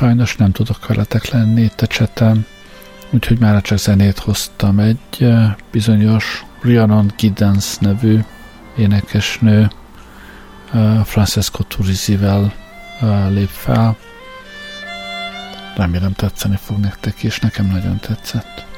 sajnos nem tudok veletek lenni itt a csetem, úgyhogy már csak zenét hoztam. Egy bizonyos Rhiannon Giddens nevű énekesnő Francesco Turizivel lép fel. Remélem tetszeni fog nektek, és nekem nagyon tetszett.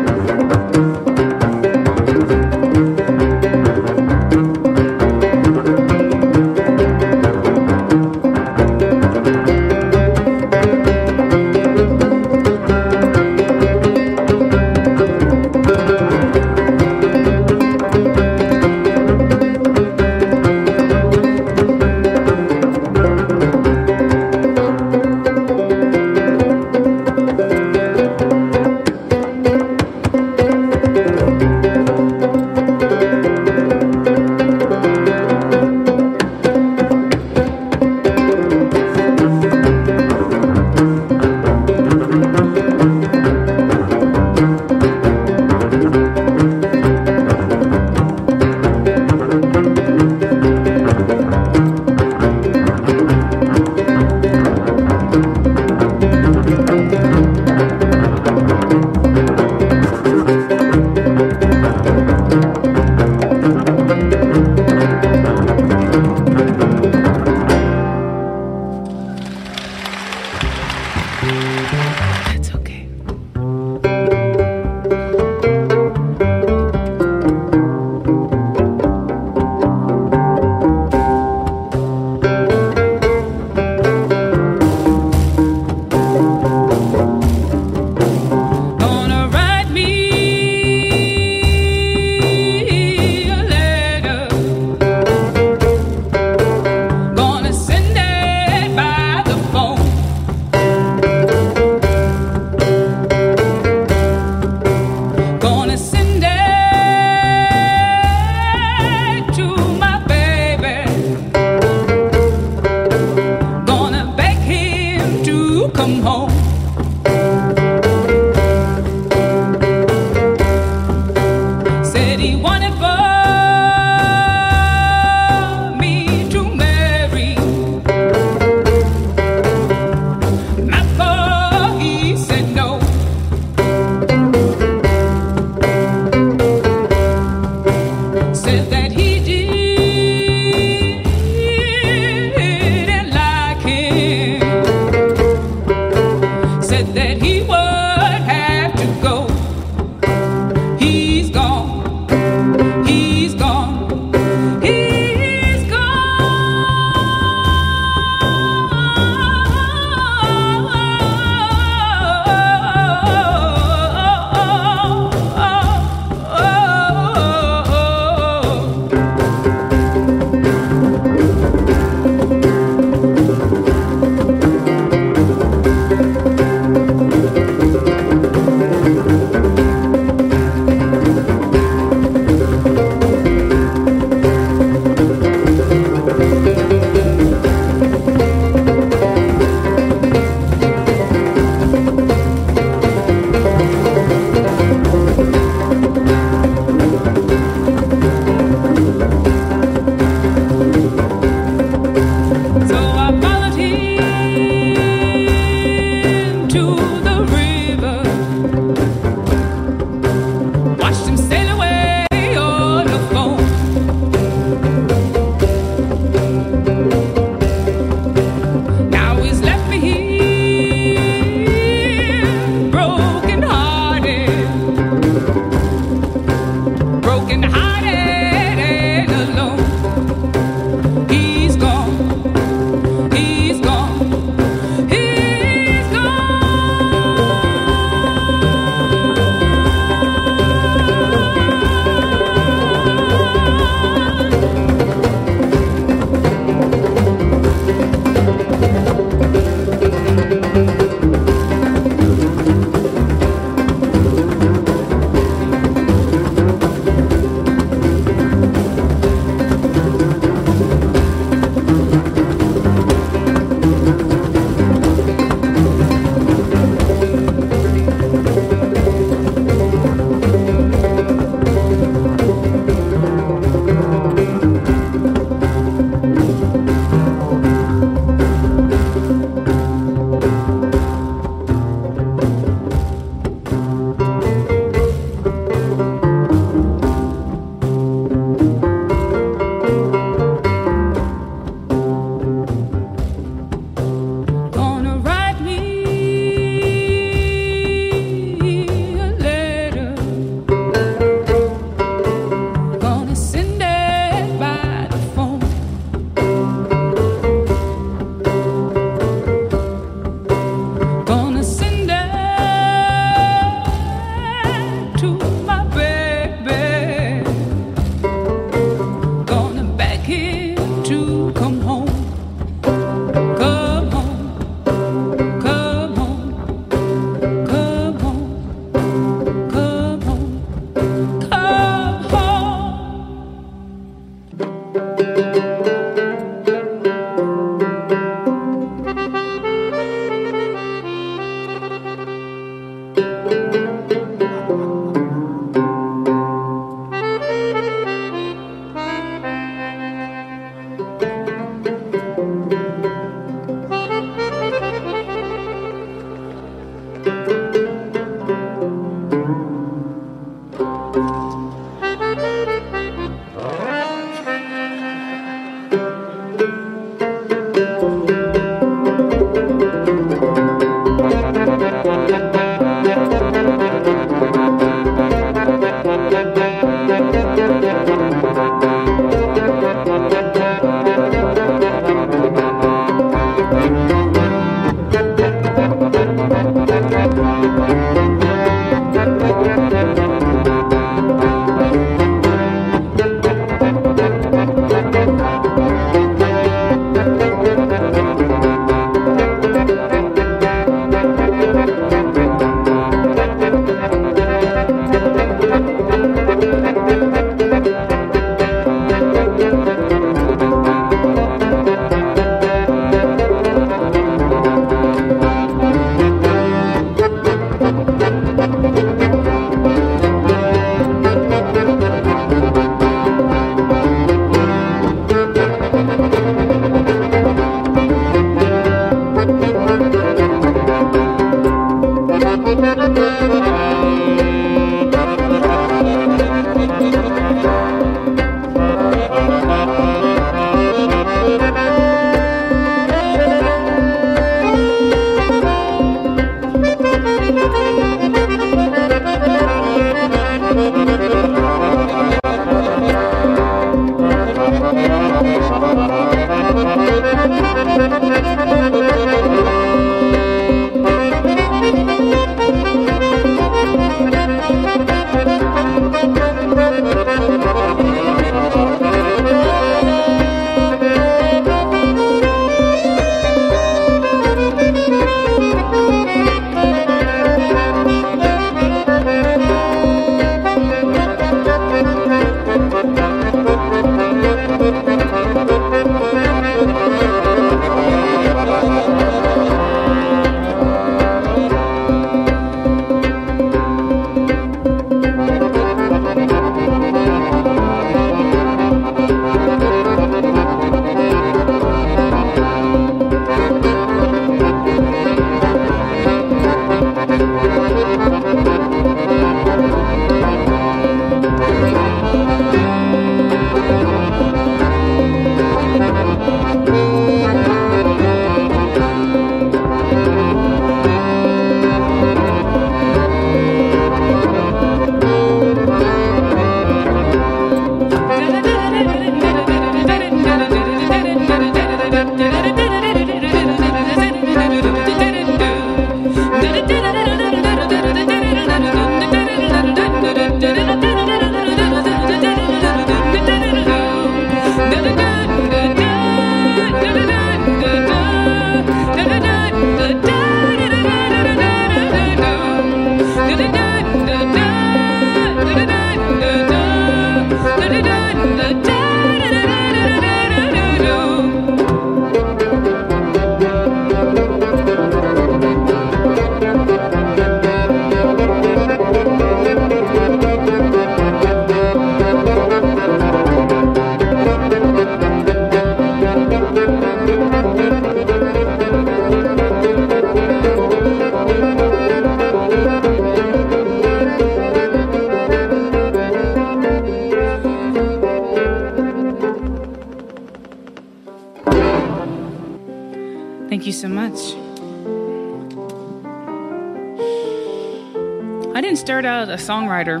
Songwriter.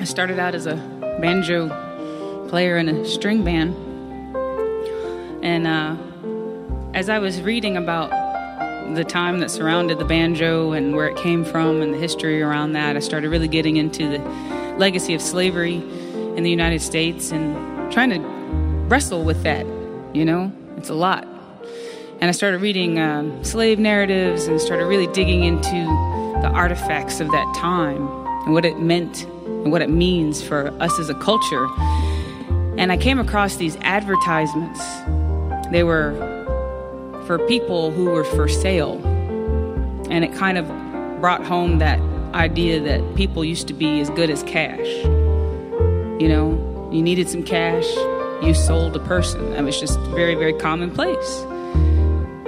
I started out as a banjo player in a string band. And uh, as I was reading about the time that surrounded the banjo and where it came from and the history around that, I started really getting into the legacy of slavery in the United States and trying to wrestle with that. You know, it's a lot. And I started reading um, slave narratives and started really digging into the artifacts of that time and what it meant and what it means for us as a culture. And I came across these advertisements. They were for people who were for sale. And it kind of brought home that idea that people used to be as good as cash. You know, you needed some cash, you sold a person. That was just very, very commonplace.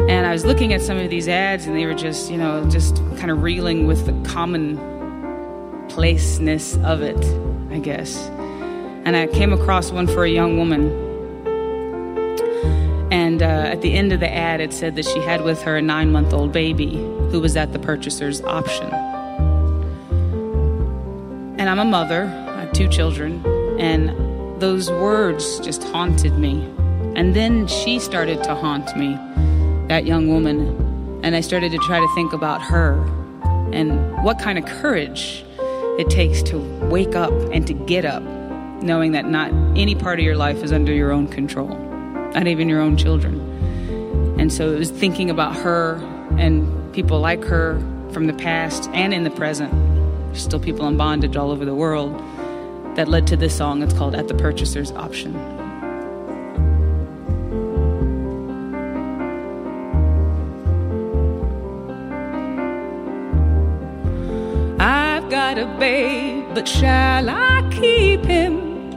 And I was looking at some of these ads, and they were just, you know, just kind of reeling with the commonplaceness of it, I guess. And I came across one for a young woman. And uh, at the end of the ad, it said that she had with her a nine month old baby who was at the purchaser's option. And I'm a mother, I have two children, and those words just haunted me. And then she started to haunt me, that young woman. And I started to try to think about her and what kind of courage it takes to wake up and to get up, knowing that not any part of your life is under your own control, not even your own children. And so it was thinking about her and people like her from the past and in the present. There's still people in bondage all over the world that led to this song. It's called At the Purchaser's Option. A babe, but shall I keep him?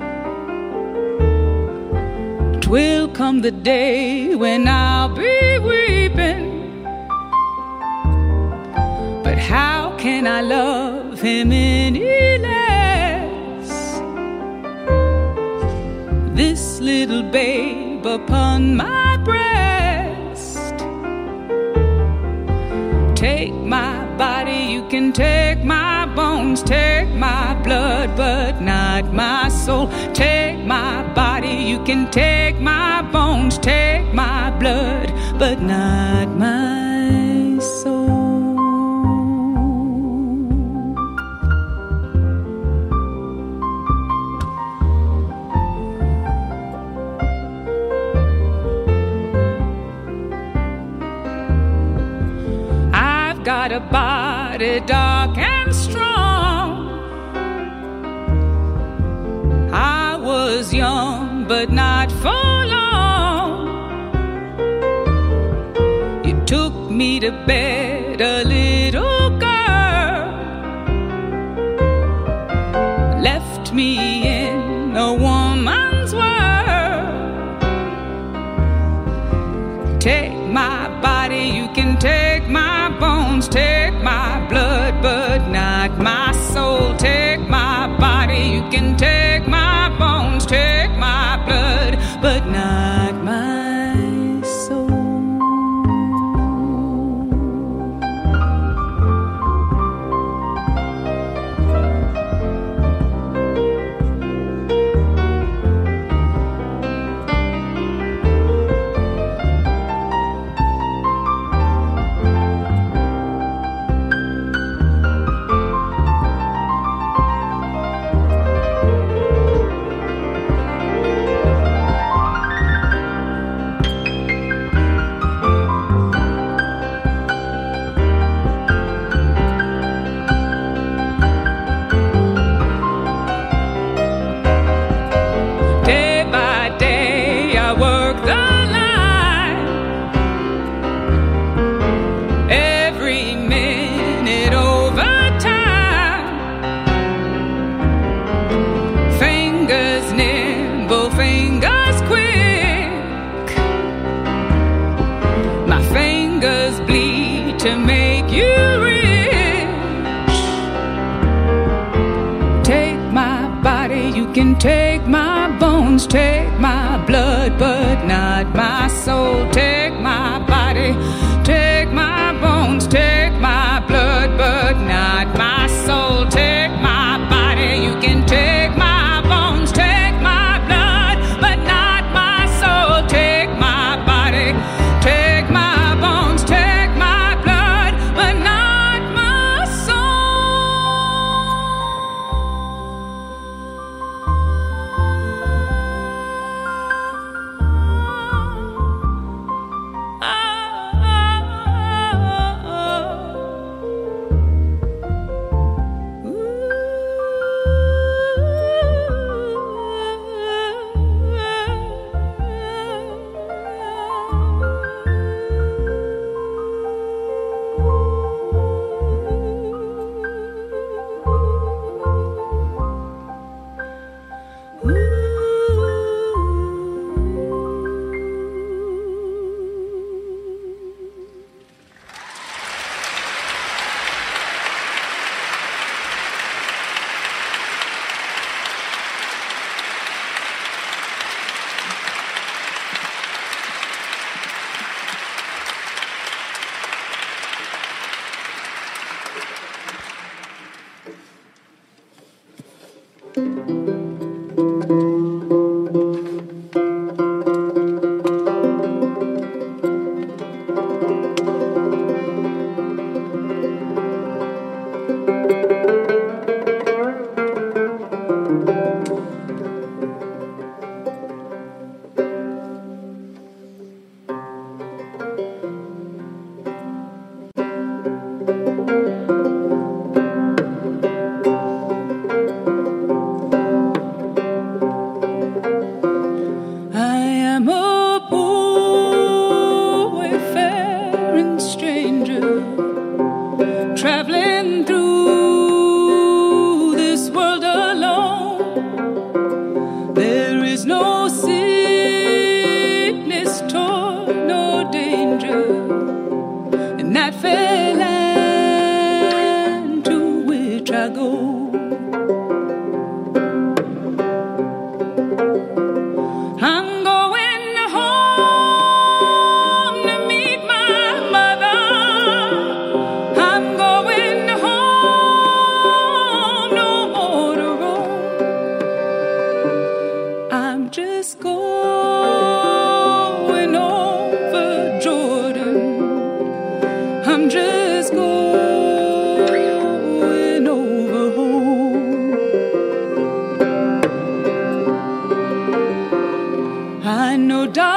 Twill come the day when I'll be weeping. But how can I love him any less? This little babe upon my breast. Take my can take my bones, take my blood, but not my soul. Take my body, you can take my bones, take my blood, but not my dark and strong. I was young, but not for long. You took me to bed, can take Die.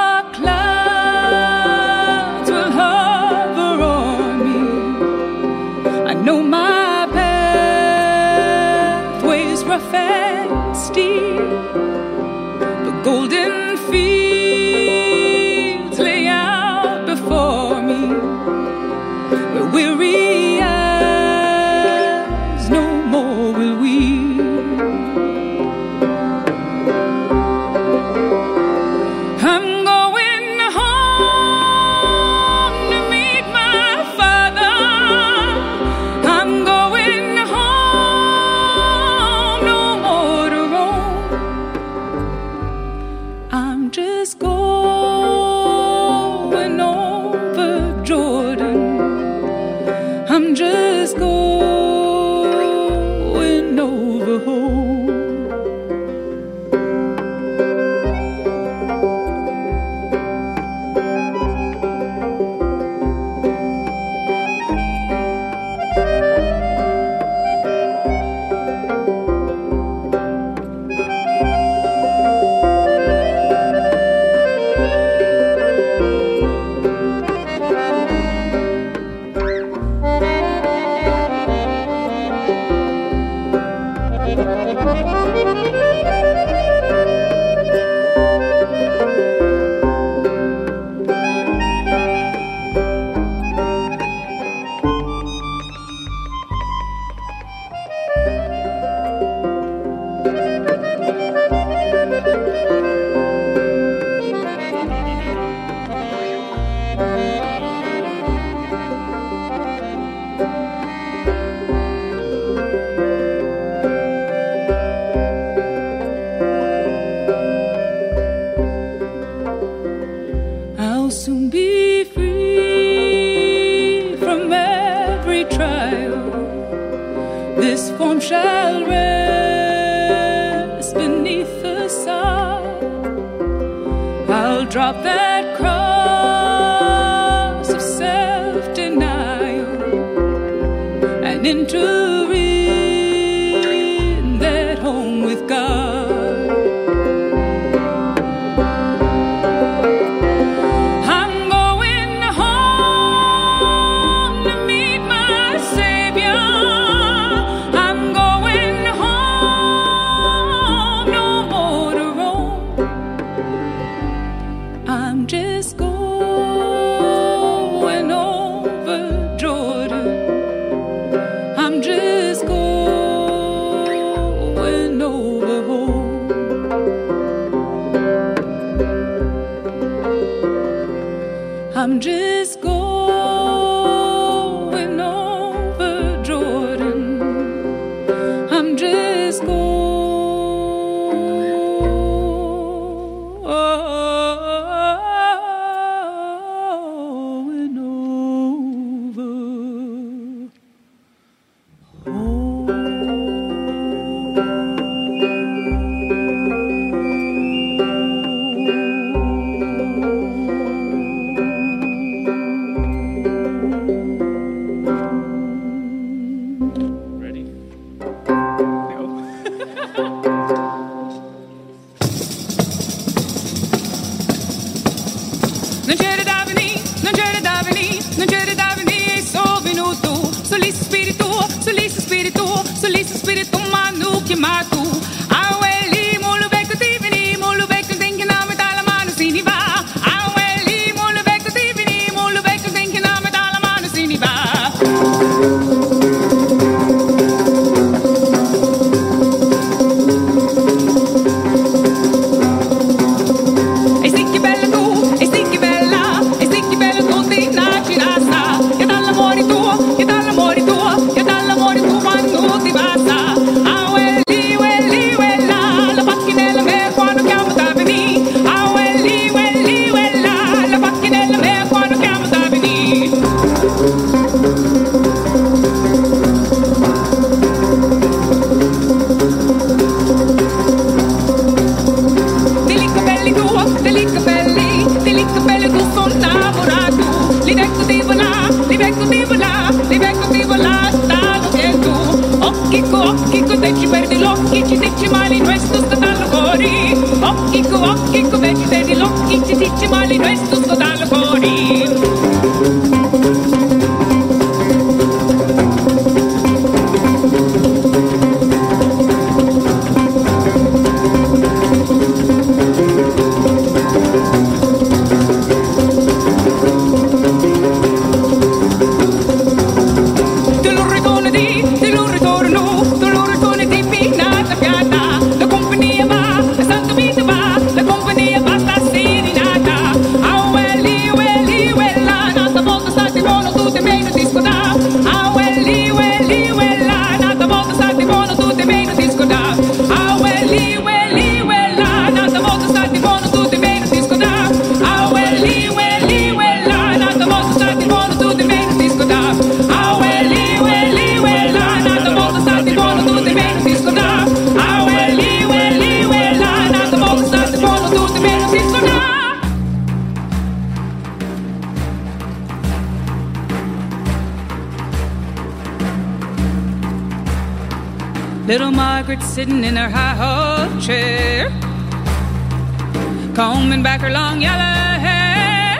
Combing back her long yellow hair.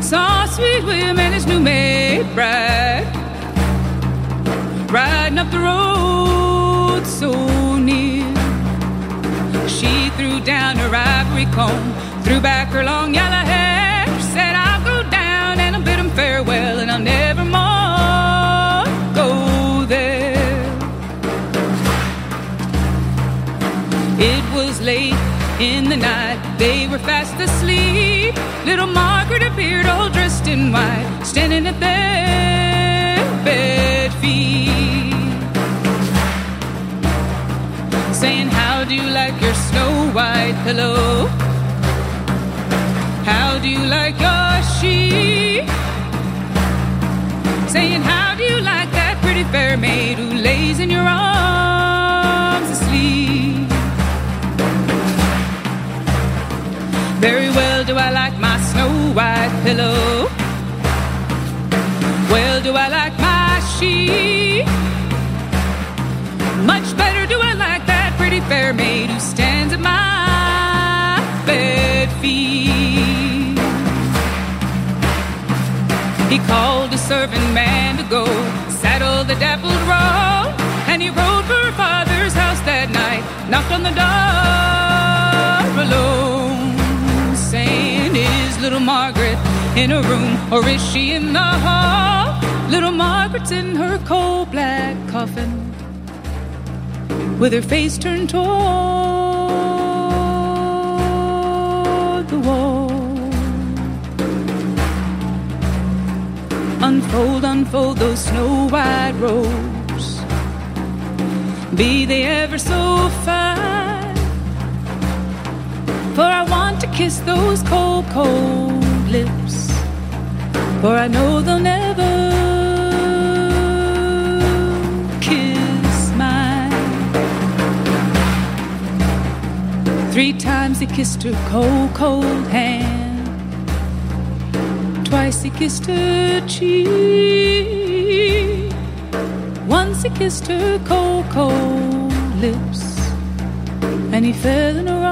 Saw sweet William and his new maid bride riding up the road so near. She threw down her ivory comb, threw back her long yellow hair. Said, I'll go down and I'll bid him farewell, and I'll never they were fast asleep. Little Margaret appeared all dressed in white, standing at their bed feet. Saying, How do you like your snow white pillow? How do you like your sheep? Saying, How do you like that pretty fair maid who lays in your arms asleep? Very well do I like my snow white pillow. Well do I like my sheep. Much better do I like that pretty fair maid who stands at my bed feet. He called a servant man to go saddle the dappled roan, and he rode for her father's house that night. Knocked on the door alone, saying, "Is little Margaret in her room, or is she in the hall?" Little Margaret's in her coal black coffin, with her face turned toward the wall. Unfold, unfold those snow white robes, be they ever so fine. For I want to kiss those cold, cold lips, for I know they'll never kiss mine. Three times he kissed her cold, cold hand. Twice he kissed her cheek. Once he kissed her cold, cold lips. And he fell in her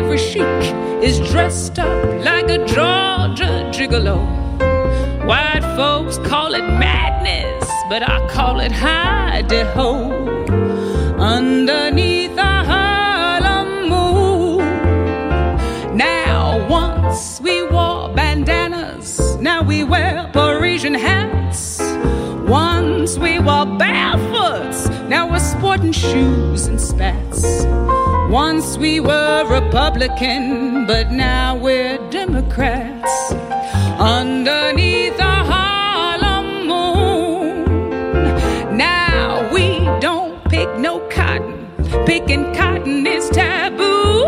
every chic is dressed up like a Georgia gigolo. White folks call it madness, but I call it high de ho. Underneath the Harlem moon. Now, once we wore bandanas, now we wear Parisian hats. Once we wore barefoots, now we're sporting shoes and spats. Once we were Republican, but now we're Democrats. Underneath the Harlem moon. Now we don't pick no cotton. Picking cotton is taboo.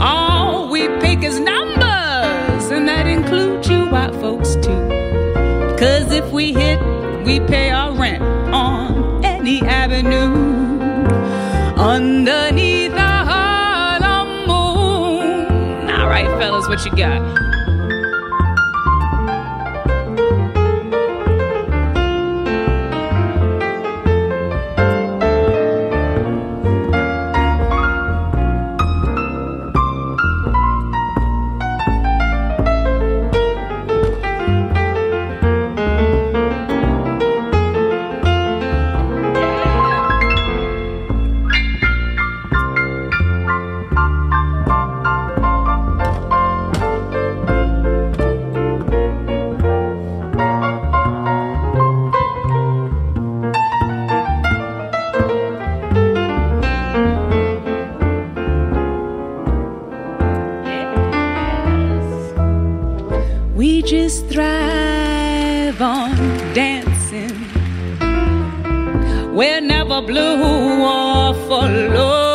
All we pick is numbers, and that includes you white folks too. Cause if we hit, we pay our rent on any avenue. Underneath what you got? Thrive on dancing. We're never blue or forlorn.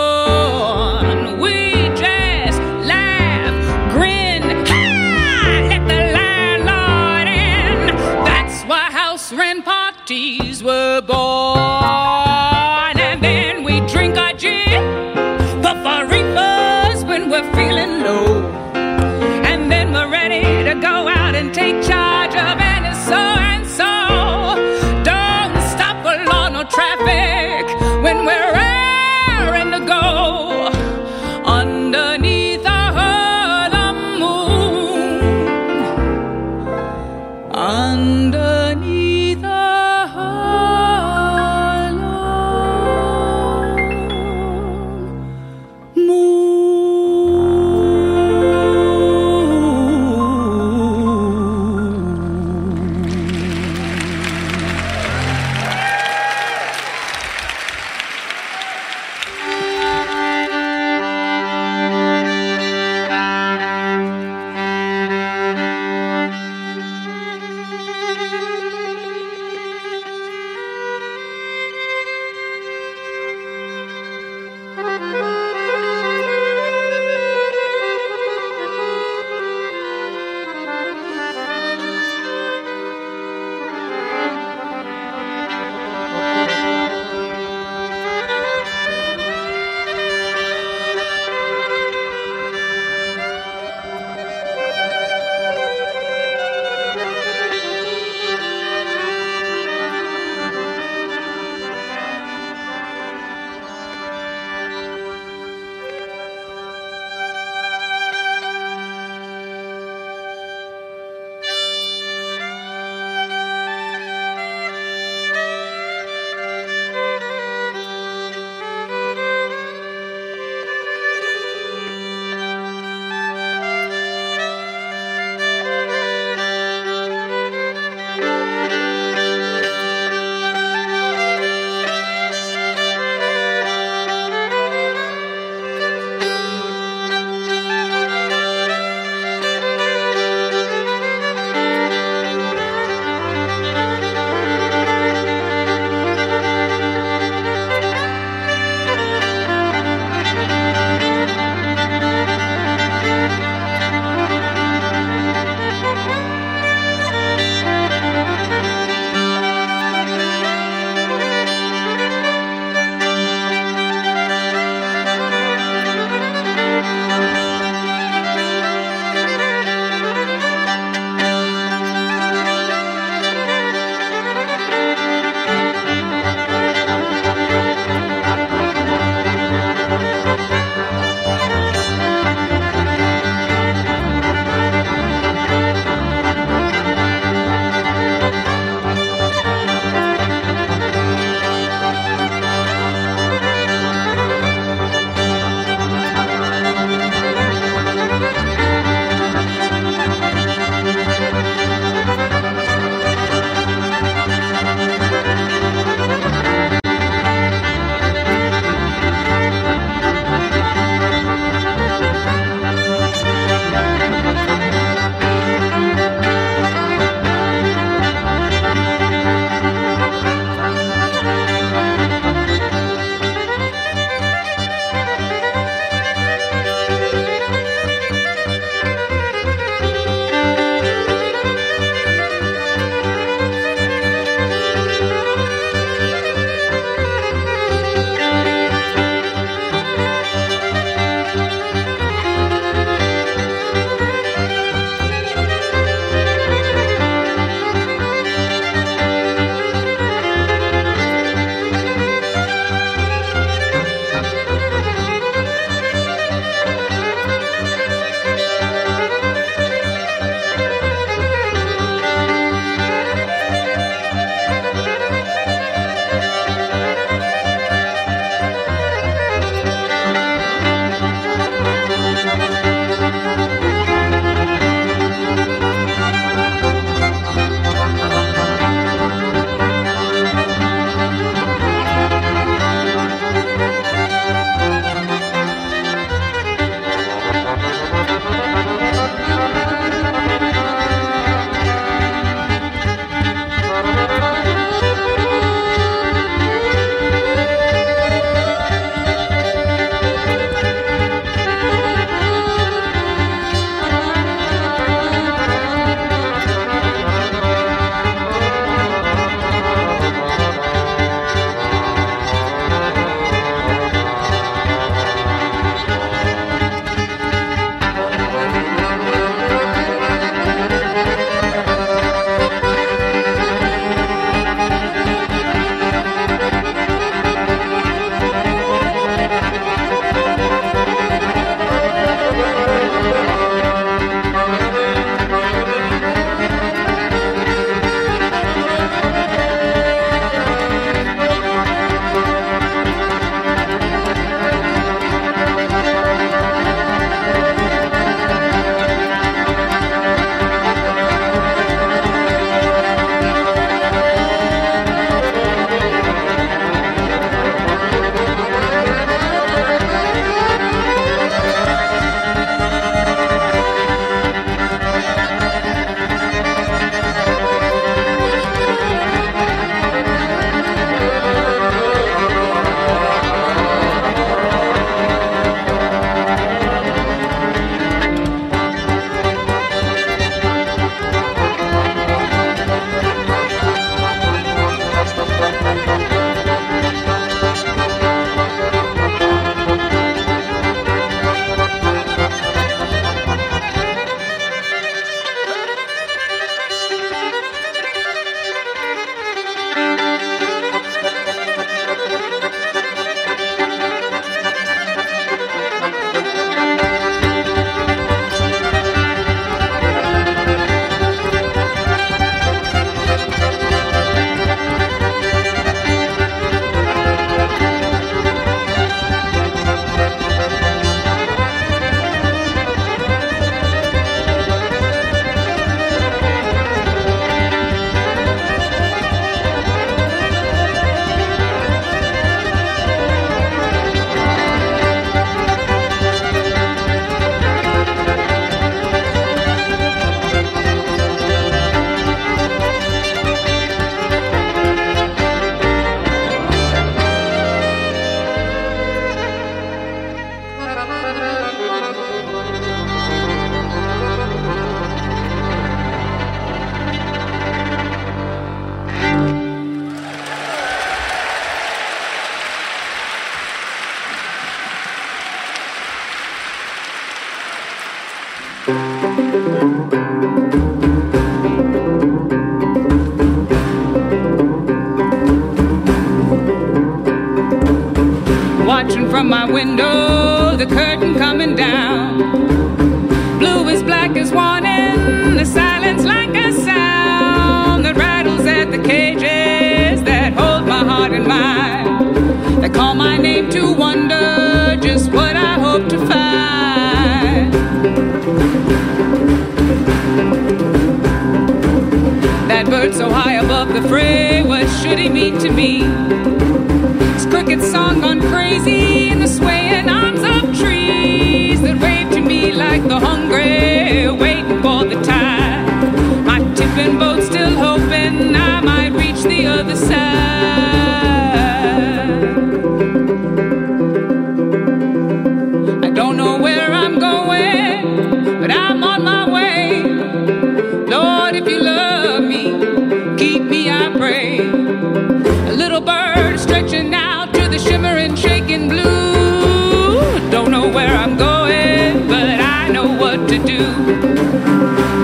Remélem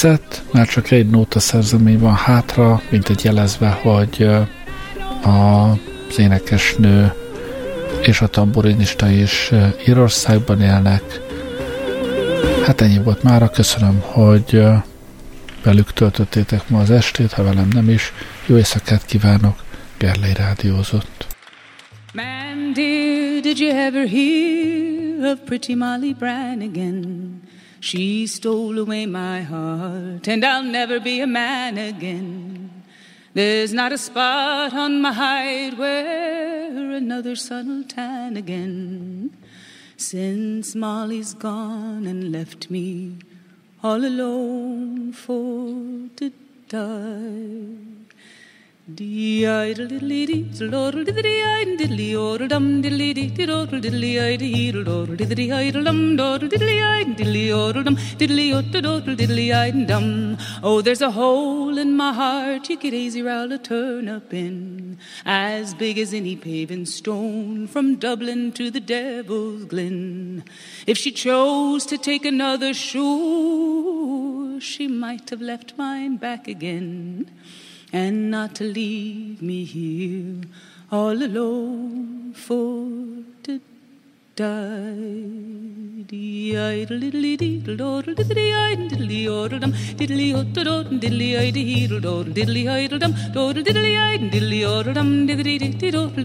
tetszett, már csak egy nóta szerzemény van hátra, mint egy jelezve, hogy az énekesnő és a tamburinista is Írországban élnek. Hát ennyi volt mára, köszönöm, hogy velük töltöttétek ma az estét, ha velem nem is. Jó éjszakát kívánok, Gerlei Rádiózott. Man, dear, did you ever hear of pretty Molly Brannigan? She stole away my heart, and I'll never be a man again. There's not a spot on my hide where another sun will tan again. Since Molly's gone and left me all alone for to die. Oh, there's a hole in my heart you could easy roll a turn up in, as big as any paving stone from Dublin to the Devil's Glen. If she chose to take another shoe, she might have left mine back again and not to leave me here all alone for to die. Diddly diddly diddly diddly dum diddly diddly diddly diddly diddly dum diddly diddly dum diddly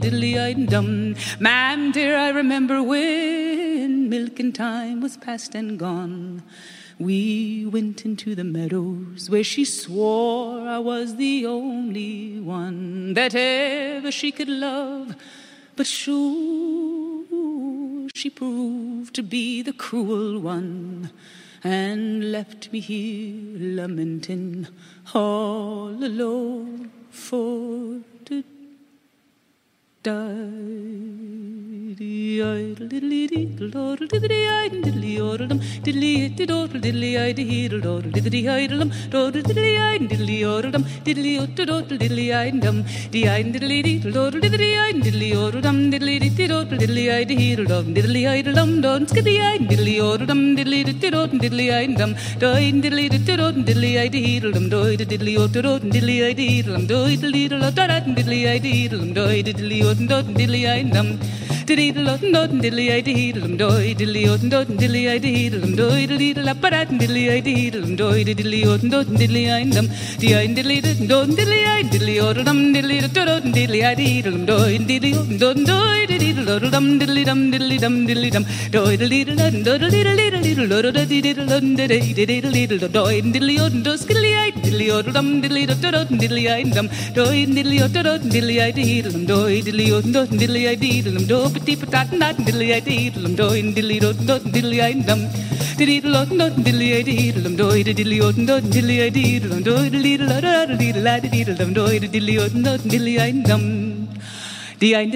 diddly dum. Ma'am dear, I remember when milking time was past and gone. We went into the meadows where she swore I was the only one that ever she could love. But sure, she proved to be the cruel one and left me here lamenting all alone for diddly diddly diddle doddle diddly idle diddly odlum diddly diddly doddle diddly idle heedle doddle diddly idlum doddle diddly idle diddly odlum diddly doddle diddly idlum di idle diddly diddle doddle diddly idle diddly odlum diddly diddly doddle diddly idle heedle dom diddly idlum don skiddy idle diddly odlum diddly diddly doddle diddly idlum doin diddly diddly doddle diddly idle heedle doi diddly odlum diddly idle heedle doi diddly doddle diddly idle heedle doi diddly odlum diddly idlum diddly dot diddly I diddlum doy diddly ot dot diddly I diddlum doy diddly laparat diddly I diddlum doy diddly ot dot diddly I dum di I diddly dot diddly I diddly ot dum diddly dot diddly I diddlum doy diddly ot dot doy diddly dot dum diddly dum diddly dum diddly dum doy diddly dum doy diddly diddly dot dot diddly dum diddly diddly diddly doy diddly ot dot skilly I diddly ot dum diddly dot dot diddly I dum doy diddly ot dot diddly I diddlum doy diddly ot dot diddly I diddlum do petit patat nat dilly I diddlum doin dilly dot dot dilly I dum dilly dot dot dilly I diddlum doi dilly dot dot dilly I diddlum doi dilly dot dot dilly I diddlum doi dilly dot dot dilly I dum Dilly I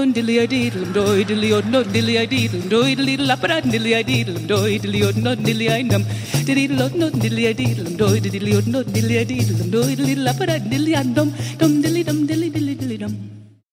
don dilly I diddlum doy dilly on don dilly I diddlum doy dilly laparat dilly I diddlum doy dilly on don dilly I dum dilly on don dilly I diddlum doy dilly on don dilly I diddlum doy dilly laparat dilly I dum dum dilly dum dilly